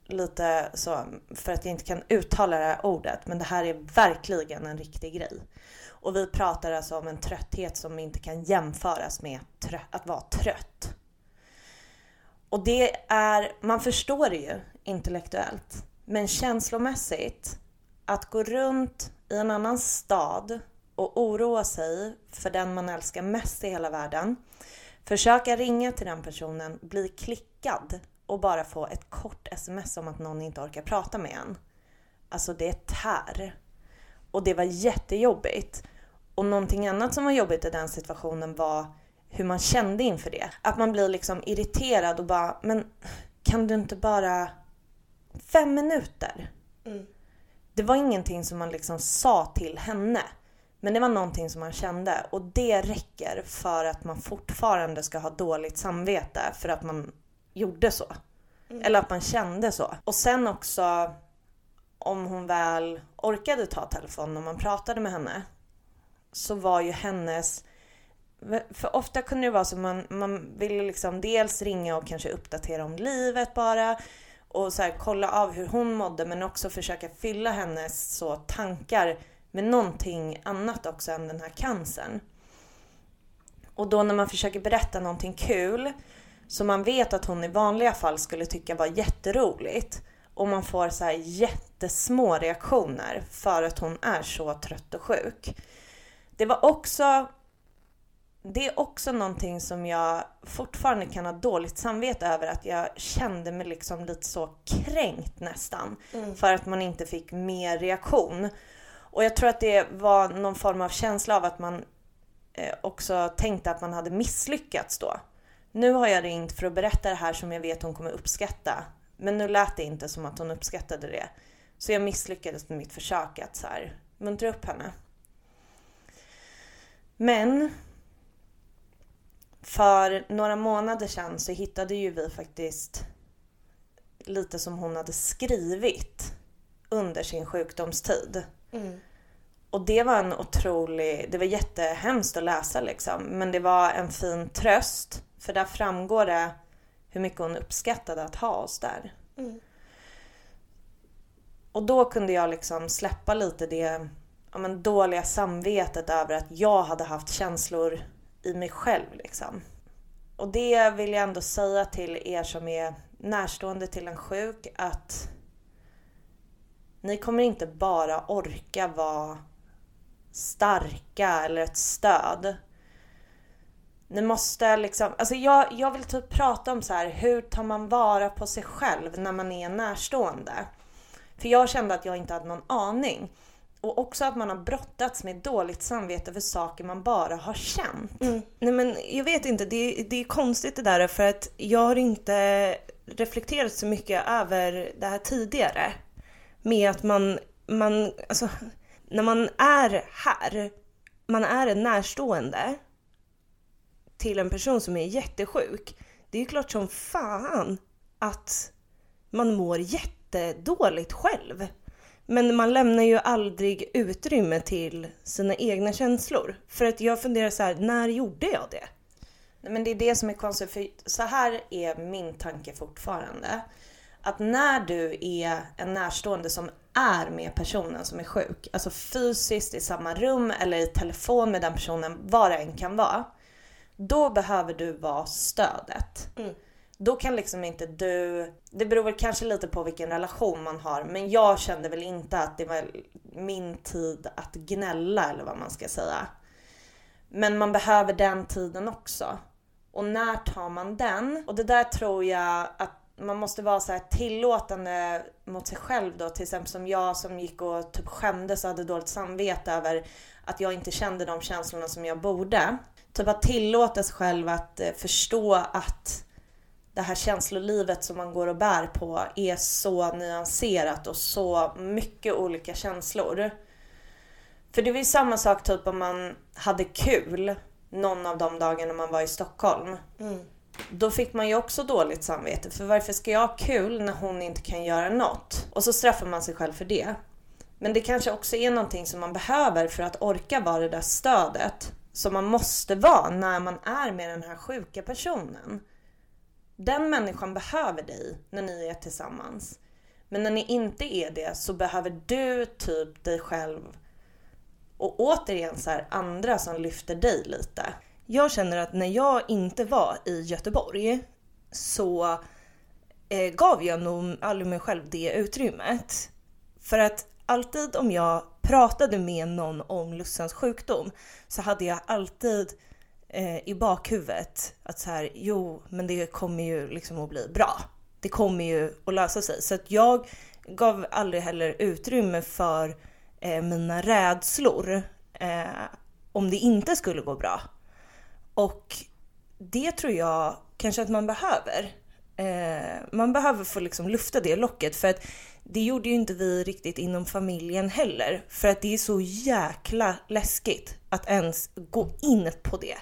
lite så för att jag inte kan uttala det här ordet men det här är verkligen en riktig grej. Och vi pratar alltså om en trötthet som inte kan jämföras med att vara trött. Och det är, man förstår det ju intellektuellt. Men känslomässigt, att gå runt i en annan stad och oroa sig för den man älskar mest i hela världen. Försöka ringa till den personen, bli klickad och bara få ett kort sms om att någon inte orkar prata med en. Alltså det tär. Och det var jättejobbigt. Och någonting annat som var jobbigt i den situationen var hur man kände inför det. Att man blir liksom irriterad och bara, men kan du inte bara fem minuter? Mm. Det var ingenting som man liksom sa till henne. Men det var någonting som man kände och det räcker för att man fortfarande ska ha dåligt samvete för att man gjorde så. Mm. Eller att man kände så. Och sen också om hon väl orkade ta telefonen och man pratade med henne så var ju hennes för ofta kunde det vara så man, man ville liksom dels ringa och kanske uppdatera om livet bara och så här, kolla av hur hon mådde men också försöka fylla hennes så tankar med någonting annat också än den här cancern. Och då när man försöker berätta någonting kul som man vet att hon i vanliga fall skulle tycka var jätteroligt och man får så här jättesmå reaktioner för att hon är så trött och sjuk. Det var också det är också någonting som jag fortfarande kan ha dåligt samvete över att jag kände mig liksom lite så kränkt nästan. Mm. För att man inte fick mer reaktion. Och jag tror att det var någon form av känsla av att man eh, också tänkte att man hade misslyckats då. Nu har jag ringt för att berätta det här som jag vet hon kommer uppskatta. Men nu lät det inte som att hon uppskattade det. Så jag misslyckades med mitt försök att så här, muntra upp henne. Men för några månader sedan så hittade ju vi faktiskt lite som hon hade skrivit under sin sjukdomstid. Mm. Och det var en otrolig, det var jättehemskt att läsa liksom. Men det var en fin tröst. För där framgår det hur mycket hon uppskattade att ha oss där. Mm. Och då kunde jag liksom släppa lite det ja, men, dåliga samvetet över att jag hade haft känslor i mig själv liksom. Och det vill jag ändå säga till er som är närstående till en sjuk att ni kommer inte bara orka vara starka eller ett stöd. Ni måste liksom, alltså jag, jag vill typ prata om så här, hur tar man vara på sig själv när man är närstående? För jag kände att jag inte hade någon aning. Och också att man har brottats med dåligt samvete för saker man bara har känt. Mm. Nej men jag vet inte, det, det är konstigt det där för att jag har inte reflekterat så mycket över det här tidigare. Med att man, man alltså när man är här, man är en närstående till en person som är jättesjuk. Det är ju klart som fan att man mår jättedåligt själv. Men man lämnar ju aldrig utrymme till sina egna känslor. För att jag funderar så här, när gjorde jag det? Nej, men det är det som är konstigt, för så här är min tanke fortfarande. Att när du är en närstående som är med personen som är sjuk, alltså fysiskt i samma rum eller i telefon med den personen, vad det än kan vara. Då behöver du vara stödet. Mm. Då kan liksom inte du, det beror väl kanske lite på vilken relation man har, men jag kände väl inte att det var min tid att gnälla eller vad man ska säga. Men man behöver den tiden också. Och när tar man den? Och det där tror jag att man måste vara så här tillåtande mot sig själv då. Till exempel som jag som gick och typ skämdes och hade dåligt samvete över att jag inte kände de känslorna som jag borde. Typ att tillåta sig själv att eh, förstå att det här känslolivet som man går och bär på är så nyanserat och så mycket olika känslor. För det var ju samma sak typ om man hade kul någon av de dagarna man var i Stockholm. Mm. Då fick man ju också dåligt samvete. För varför ska jag ha kul när hon inte kan göra något? Och så straffar man sig själv för det. Men det kanske också är någonting som man behöver för att orka vara det där stödet som man måste vara när man är med den här sjuka personen. Den människan behöver dig när ni är tillsammans. Men när ni inte är det så behöver du typ dig själv och återigen så här, andra som lyfter dig lite. Jag känner att när jag inte var i Göteborg så eh, gav jag nog aldrig mig själv det utrymmet. För att alltid om jag pratade med någon om Lussans sjukdom så hade jag alltid eh, i bakhuvudet att så här, jo, men det kommer ju liksom att bli bra. Det kommer ju att lösa sig. Så att jag gav aldrig heller utrymme för eh, mina rädslor eh, om det inte skulle gå bra. Och det tror jag kanske att man behöver. Eh, man behöver få liksom lufta det locket för att det gjorde ju inte vi riktigt inom familjen heller. För att det är så jäkla läskigt att ens gå in på det.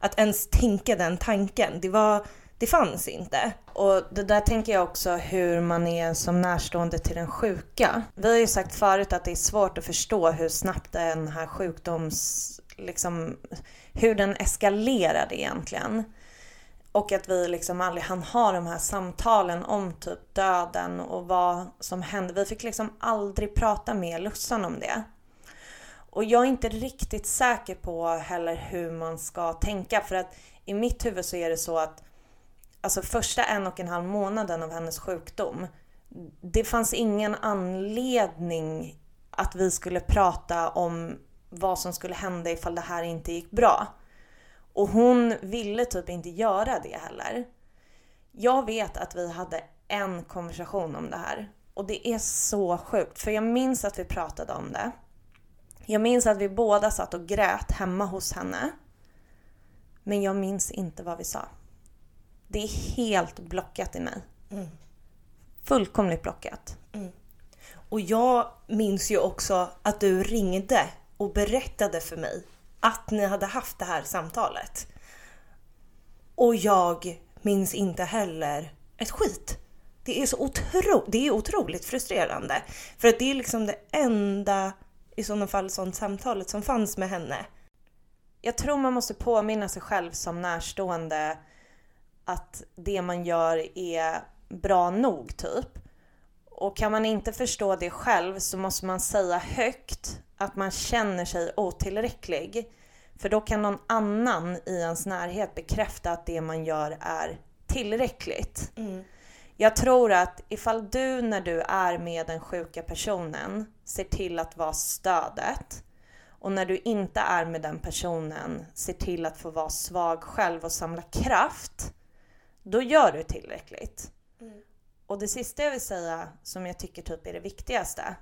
Att ens tänka den tanken. Det var det fanns inte. Och det där tänker jag också hur man är som närstående till den sjuka. Vi har ju sagt förut att det är svårt att förstå hur snabbt den här sjukdoms... Liksom, hur den eskalerade egentligen. Och att vi liksom aldrig hann ha de här samtalen om typ döden och vad som hände. Vi fick liksom aldrig prata med Lussan om det. Och jag är inte riktigt säker på heller hur man ska tänka för att i mitt huvud så är det så att alltså första en och en halv månaden av hennes sjukdom, det fanns ingen anledning att vi skulle prata om vad som skulle hända ifall det här inte gick bra. Och hon ville typ inte göra det heller. Jag vet att vi hade en konversation om det här och det är så sjukt för jag minns att vi pratade om det. Jag minns att vi båda satt och grät hemma hos henne. Men jag minns inte vad vi sa. Det är helt blockat i mig. Mm. Fullkomligt blockat. Mm. Och jag minns ju också att du ringde och berättade för mig att ni hade haft det här samtalet. Och jag minns inte heller ett skit. Det är så otro, det är otroligt frustrerande. För att det är liksom det enda, i sådana fall, sånt samtalet som fanns med henne. Jag tror man måste påminna sig själv som närstående att det man gör är bra nog typ. Och kan man inte förstå det själv så måste man säga högt att man känner sig otillräcklig. För då kan någon annan i ens närhet bekräfta att det man gör är tillräckligt. Mm. Jag tror att ifall du när du är med den sjuka personen ser till att vara stödet och när du inte är med den personen ser till att få vara svag själv och samla kraft då gör du tillräckligt. Mm. Och det sista jag vill säga som jag tycker typ är det viktigaste,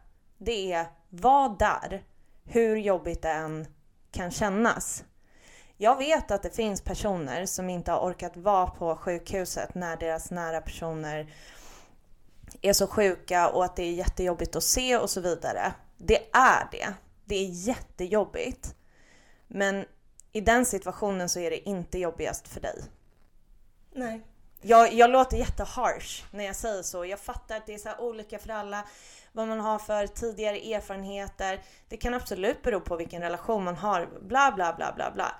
det är var där, hur jobbigt det än kan kännas. Jag vet att det finns personer som inte har orkat vara på sjukhuset när deras nära personer är så sjuka och att det är jättejobbigt att se och så vidare. Det är det. Det är jättejobbigt. Men i den situationen så är det inte jobbigast för dig. Nej. Jag, jag låter jätteharsh när jag säger så. Jag fattar att det är så olika för alla. Vad man har för tidigare erfarenheter. Det kan absolut bero på vilken relation man har. Bla, bla, bla, bla, bla.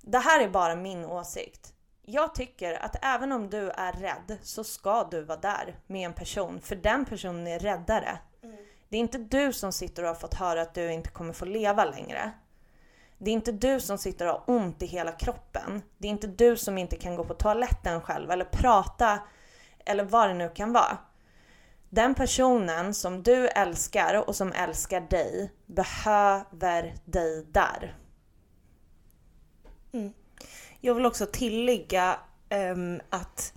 Det här är bara min åsikt. Jag tycker att även om du är rädd så ska du vara där med en person. För den personen är räddare. Mm. Det är inte du som sitter och har fått höra att du inte kommer få leva längre. Det är inte du som sitter och har ont i hela kroppen. Det är inte du som inte kan gå på toaletten själv eller prata eller vad det nu kan vara. Den personen som du älskar och som älskar dig behöver dig där. Mm. Jag vill också tillägga um, att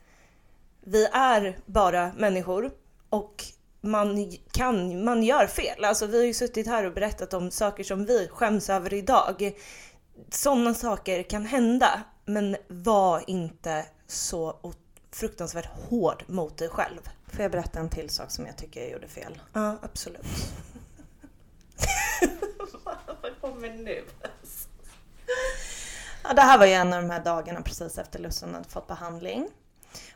vi är bara människor och man kan, man gör fel. Alltså vi har ju suttit här och berättat om saker som vi skäms över idag. Sådana saker kan hända, men var inte så fruktansvärt hård mot dig själv. Får jag berätta en till sak som jag tycker jag gjorde fel? Ja, absolut. Vad kommer nu? Ja, det här var ju en av de här dagarna precis efter Lussan hade fått behandling.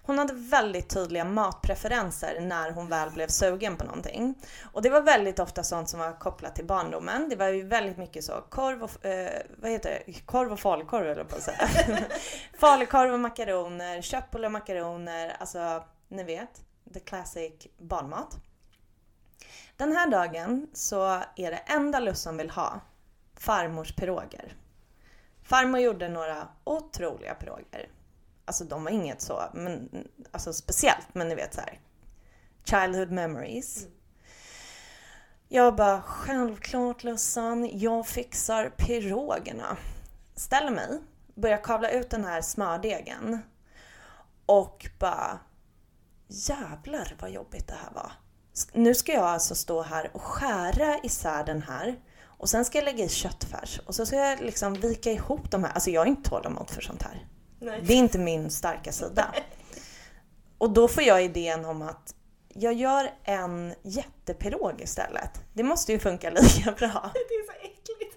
Hon hade väldigt tydliga matpreferenser när hon väl blev sugen på någonting. Och det var väldigt ofta sånt som var kopplat till barndomen. Det var ju väldigt mycket så korv och, eh, vad heter det? Korv och falukorv eller på att säga. falukorv och makaroner, köttbullar och makaroner, alltså ni vet, the classic barnmat. Den här dagen så är det enda Lussan vill ha farmors piroger. Farmor gjorde några otroliga piroger. Alltså de var inget så, men, alltså speciellt, men ni vet så här. Childhood memories. Jag bara, självklart Lussan, jag fixar pirogerna. Ställer mig, börjar kavla ut den här smördegen och bara, jävlar vad jobbigt det här var. Nu ska jag alltså stå här och skära isär den här och sen ska jag lägga i köttfärs och så ska jag liksom vika ihop de här. Alltså jag har inte tålamod för sånt här. Nej. Det är inte min starka sida. Och då får jag idén om att jag gör en jättepirog istället. Det måste ju funka lika bra. Det är så äckligt.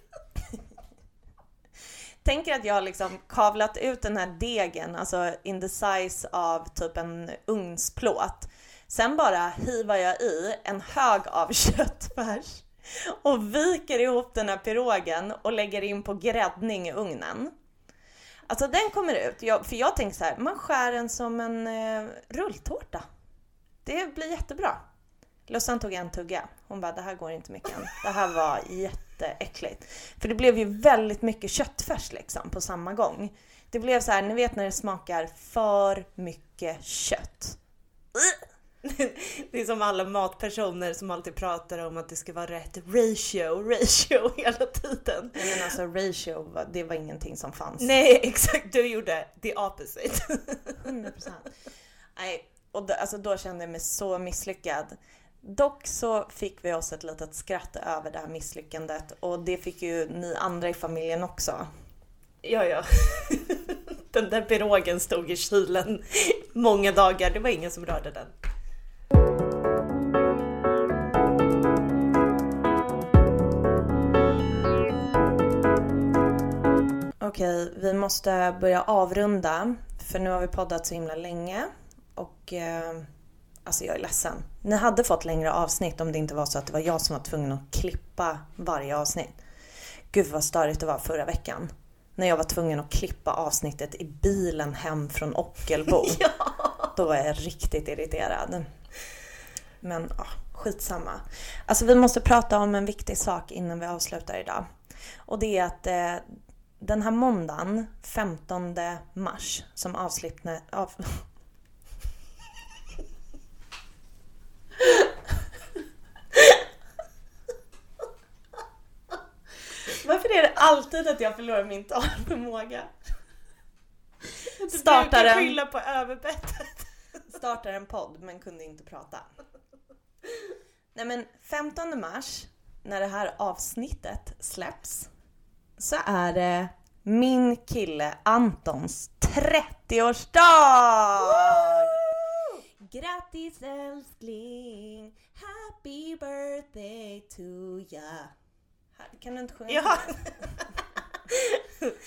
Tänker att jag har liksom kavlat ut den här degen, alltså in the size av typ en ugnsplåt. Sen bara hivar jag i en hög av köttfärs och viker ihop den här pirogen och lägger in på gräddning i ugnen. Alltså den kommer ut, jag, för jag tänker så här, man skär den som en eh, rulltårta. Det blir jättebra. Lussan tog en tugga. Hon bara, det här går inte mycket än. Det här var jätteäckligt. För det blev ju väldigt mycket köttfärs liksom på samma gång. Det blev så här, ni vet när det smakar för mycket kött. Det är som alla matpersoner som alltid pratar om att det ska vara rätt ratio, ratio hela tiden. Men alltså ratio, det var ingenting som fanns. Nej exakt, du gjorde the opposite. 100%. Nej, och då, alltså då kände jag mig så misslyckad. Dock så fick vi oss ett litet skratt över det här misslyckandet och det fick ju ni andra i familjen också. Ja, ja. Den där pirogen stod i kylen många dagar. Det var ingen som rörde den. Okej, vi måste börja avrunda för nu har vi poddat så himla länge och eh, alltså jag är ledsen. Ni hade fått längre avsnitt om det inte var så att det var jag som var tvungen att klippa varje avsnitt. Gud vad störigt det var förra veckan. När jag var tvungen att klippa avsnittet i bilen hem från Ockelbo. Då var jag riktigt irriterad. Men ja, skitsamma. Alltså vi måste prata om en viktig sak innan vi avslutar idag. Och det är att eh, den här måndagen, 15 mars, som avslutne, av... Varför är det alltid att jag förlorar min talförmåga? Startar Du en- skylla på överbettet. startar en podd men kunde inte prata. Nej men 15 mars, när det här avsnittet släpps, så är det min kille Antons 30-årsdag! Grattis älskling! Happy birthday to ya! Kan du inte sjunga? Ja.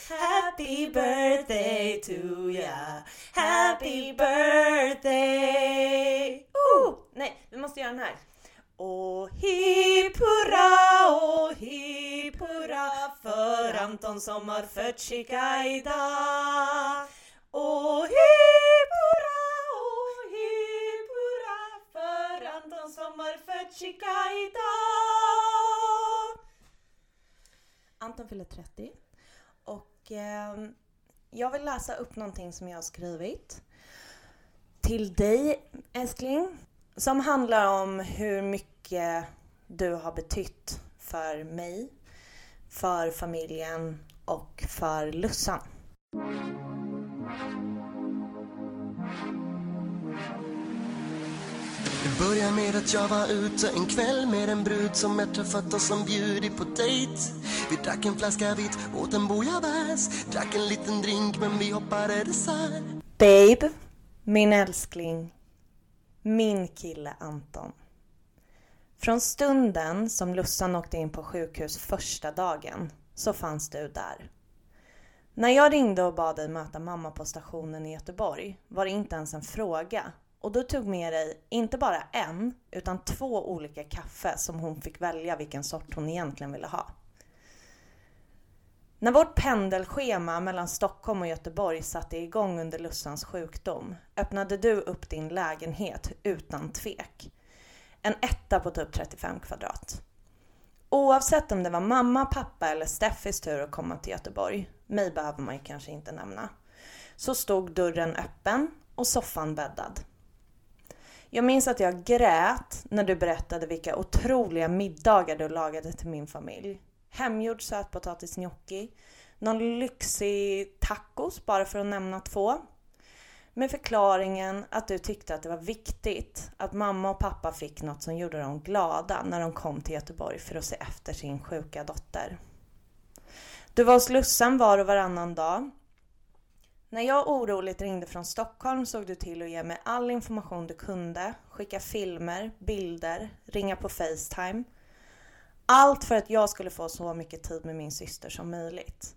Happy birthday to ya Happy birthday oh! Nej, vi måste göra den här. Och hipp hurra, och hipp hurra för Anton som har fött i idag. Och hipp hurra, och hipp hurra för Anton som har fötts i idag. Anton fyller 30 och eh, jag vill läsa upp någonting som jag har skrivit till dig älskling. Som handlar om hur mycket du har betytt för mig, för familjen och för Lussan. Det började med att jag var ute en kväll med en brud som jag träffat och som bjudit på dejt. Vi drack en flaska vitt, åt en bouillabaisse, drack en liten drink men vi hoppade dessert. Babe, min älskling, min kille Anton. Från stunden som Lussan åkte in på sjukhus första dagen så fanns du där. När jag ringde och bad dig möta mamma på stationen i Göteborg var det inte ens en fråga och du tog med dig inte bara en utan två olika kaffe som hon fick välja vilken sort hon egentligen ville ha. När vårt pendelschema mellan Stockholm och Göteborg satte igång under Lussans sjukdom öppnade du upp din lägenhet utan tvek. En etta på typ 35 kvadrat. Oavsett om det var mamma, pappa eller Steffis tur att komma till Göteborg, mig behöver man ju kanske inte nämna, så stod dörren öppen och soffan bäddad. Jag minns att jag grät när du berättade vilka otroliga middagar du lagade till min familj. Hemgjord sötpotatisgnocchi, någon lyxig tacos bara för att nämna två. Med förklaringen att du tyckte att det var viktigt att mamma och pappa fick något som gjorde dem glada när de kom till Göteborg för att se efter sin sjuka dotter. Du var hos Lussan var och varannan dag. När jag oroligt ringde från Stockholm såg du till att ge mig all information du kunde, skicka filmer, bilder, ringa på Facetime. Allt för att jag skulle få så mycket tid med min syster som möjligt.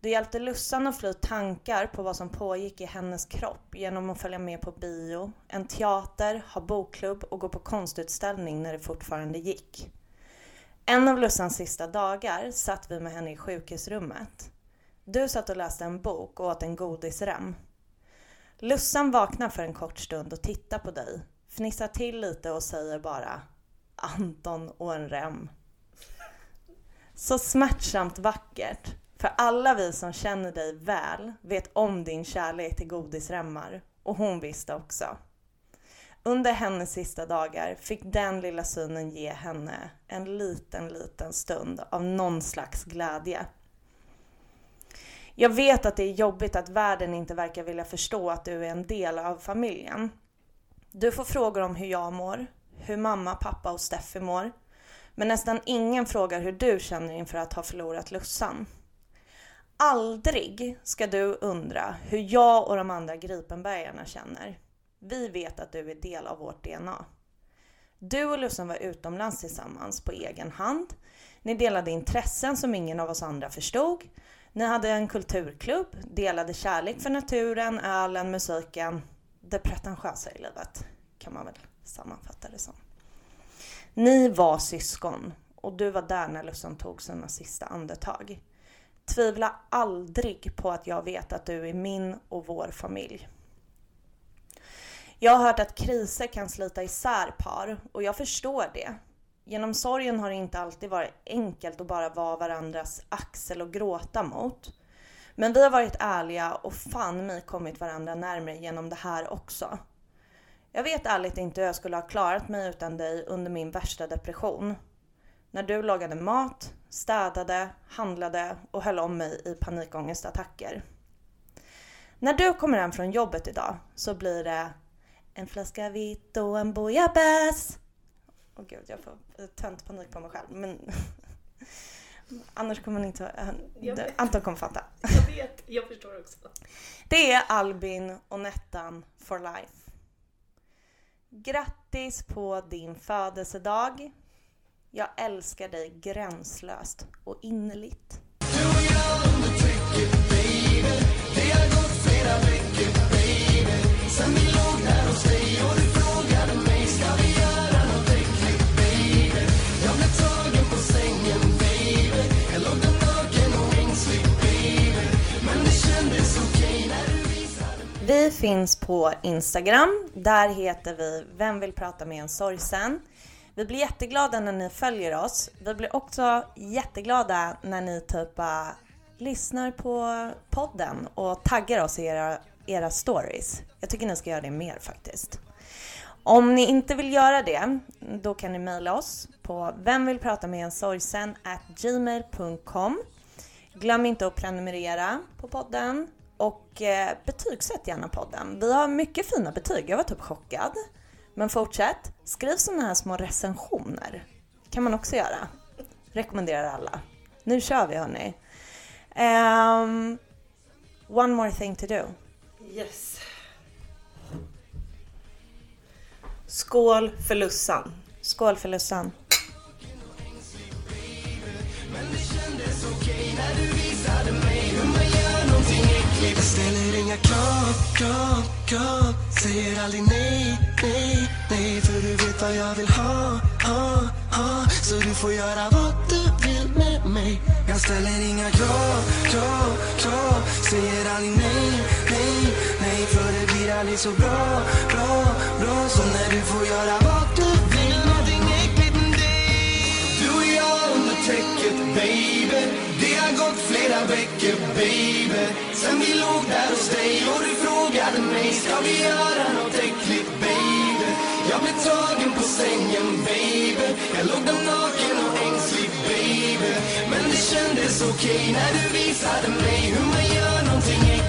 Du hjälpte Lussan att fly tankar på vad som pågick i hennes kropp genom att följa med på bio, en teater, ha bokklubb och gå på konstutställning när det fortfarande gick. En av Lussans sista dagar satt vi med henne i sjukhusrummet. Du satt och läste en bok och åt en godisrem. Lussan vaknar för en kort stund och tittar på dig, fnissar till lite och säger bara Anton och en rem. Så smärtsamt vackert. För alla vi som känner dig väl vet om din kärlek till godisremmar. Och hon visste också. Under hennes sista dagar fick den lilla synen ge henne en liten, liten stund av någon slags glädje. Jag vet att det är jobbigt att världen inte verkar vilja förstå att du är en del av familjen. Du får frågor om hur jag mår, hur mamma, pappa och Steffi mår. Men nästan ingen frågar hur du känner inför att ha förlorat Lussan. Aldrig ska du undra hur jag och de andra Gripenbergarna känner. Vi vet att du är del av vårt DNA. Du och Lussan var utomlands tillsammans på egen hand. Ni delade intressen som ingen av oss andra förstod. Ni hade en kulturklubb, delade kärlek för naturen, ölen, musiken. Det pretentiösa i livet kan man väl sammanfatta det som. Ni var syskon och du var där när Lussan tog sina sista andetag. Tvivla aldrig på att jag vet att du är min och vår familj. Jag har hört att kriser kan slita isär par och jag förstår det. Genom sorgen har det inte alltid varit enkelt att bara vara varandras axel och gråta mot. Men vi har varit ärliga och fan mig kommit varandra närmare genom det här också. Jag vet ärligt inte hur jag skulle ha klarat mig utan dig under min värsta depression. När du lagade mat, städade, handlade och höll om mig i panikångestattacker. När du kommer hem från jobbet idag så blir det en flaska vitt och en bouillabaisse. Åh gud, jag får tönt panik på mig själv. Men annars kommer man inte... Anton kommer fatta. Jag vet, jag förstår också. Det är Albin och Nettan for life. Grattis på din födelsedag. Jag älskar dig gränslöst och innerligt. Du och jag under trycket baby Det har gått flera veckor baby Sen vi Vi finns på Instagram. Där heter vi Vem vill prata med en sorgsen? Vi blir jätteglada när ni följer oss. Vi blir också jätteglada när ni typ uh, lyssnar på podden och taggar oss i era, era stories. Jag tycker ni ska göra det mer faktiskt. Om ni inte vill göra det, då kan ni mejla oss på vem at gmail.com. Glöm inte att prenumerera på podden och eh, betygsätt gärna podden. Vi har mycket fina betyg, jag var typ chockad. Men fortsätt, skriv sådana här små recensioner. kan man också göra. Rekommenderar alla. Nu kör vi hörni. Um, one more thing to do. Yes. Skål för Lussan. Skål för Lussan. Jag ställer inga krav, krav, krav. Säger aldrig nej, nej, nej För du vet vad jag vill ha, ha, ha. Så du får göra vad du vill med mig. Jag ställer inga krav, krav, krav. Säger aldrig nej, nej, nej För det blir aldrig så bra, bra, bra. Så när du får göra vad gått flera veckor baby. Sen vi låg där hos dig och du frågade mig Ska vi göra något äckligt baby? Jag blev tagen på sängen baby. Jag låg där naken och ängslig baby. Men det kändes okej när du visade mig hur man gör någonting